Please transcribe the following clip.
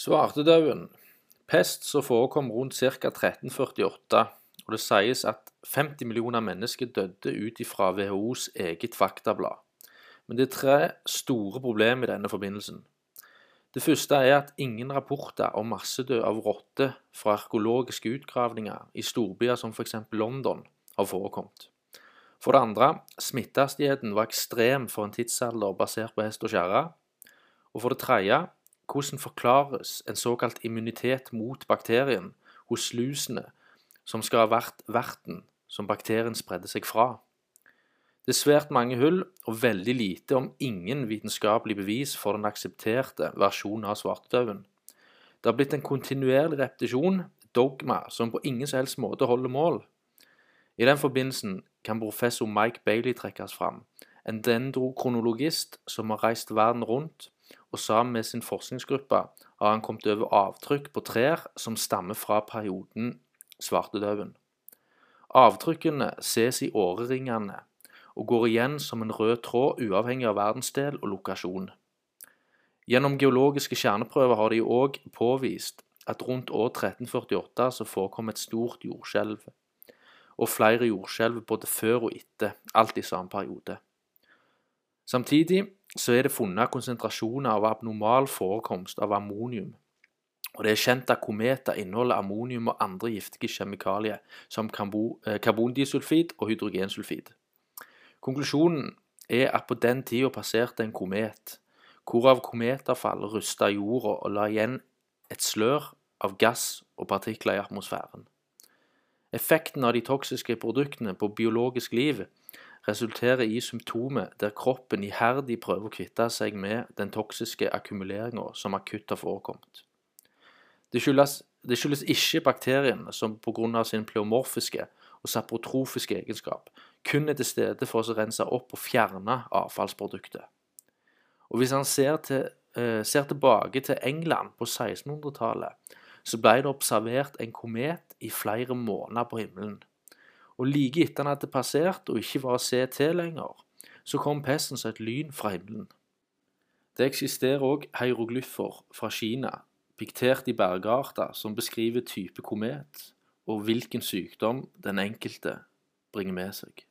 Svartedauden. Pest som forekom rundt ca. 1348, og det sies at 50 millioner mennesker døde ut ifra WHOs eget faktablad. Men det er tre store problemer i denne forbindelsen. Det første er at ingen rapporter om massedød av rotter fra arkeologiske utgravninger i storbyer som f.eks. London har forekommet. For det andre, smittehastigheten var ekstrem for en tidsalder basert på hest og kjerre. Og for det tredje, hvordan forklares en såkalt immunitet mot bakterien hos lusene, som skal ha vært verten som bakterien spredde seg fra? Det er svært mange hull og veldig lite, om ingen, vitenskapelig bevis for den aksepterte versjonen av svartedauden. Det har blitt en kontinuerlig repetisjon, dogma, som på ingen som helst måte holder mål. I den forbindelsen kan professor Mike Bailey trekkes fram, en dendrokronologist som har reist verden rundt og sammen med sin forskningsgruppe har han kommet over avtrykk på trær som stammer fra perioden svartedauden. Avtrykkene ses i åreringene og går igjen som en rød tråd uavhengig av verdensdel og lokasjon. Gjennom geologiske kjerneprøver har de òg påvist at rundt år 1348 så forekom et stort jordskjelv, og flere jordskjelv både før og etter, alt i samme periode. Samtidig så er det funnet konsentrasjoner av abnormal forekomst av ammonium. Og det er kjent at kometer inneholder ammonium og andre giftige kjemikalier, som eh, karbondisulfid og hydrogensulfid. Konklusjonen er at på den tida passerte en komet, hvorav kometavfall rusta jorda og la igjen et slør av gass og partikler i atmosfæren. Effekten av de toksiske produktene på biologisk liv resulterer i symptomer der kroppen iherdig prøver å kvitte seg med den toksiske akkumuleringa som akutt har forekommet. Det skyldes, det skyldes ikke bakterien som pga. sin pleomorfiske og saprotrofiske egenskap kun er til stede for å rense opp og fjerne avfallsproduktet. Og Hvis han ser, til, eh, ser tilbake til England på 1600-tallet, så ble det observert en komet i flere måneder på himmelen. Og like etter han hadde passert og ikke var å se til lenger, så kom pesten som et lyn fra himmelen. Det eksisterer òg hieroglyffer fra Kina, piktert i bergarter, som beskriver type komet og hvilken sykdom den enkelte bringer med seg.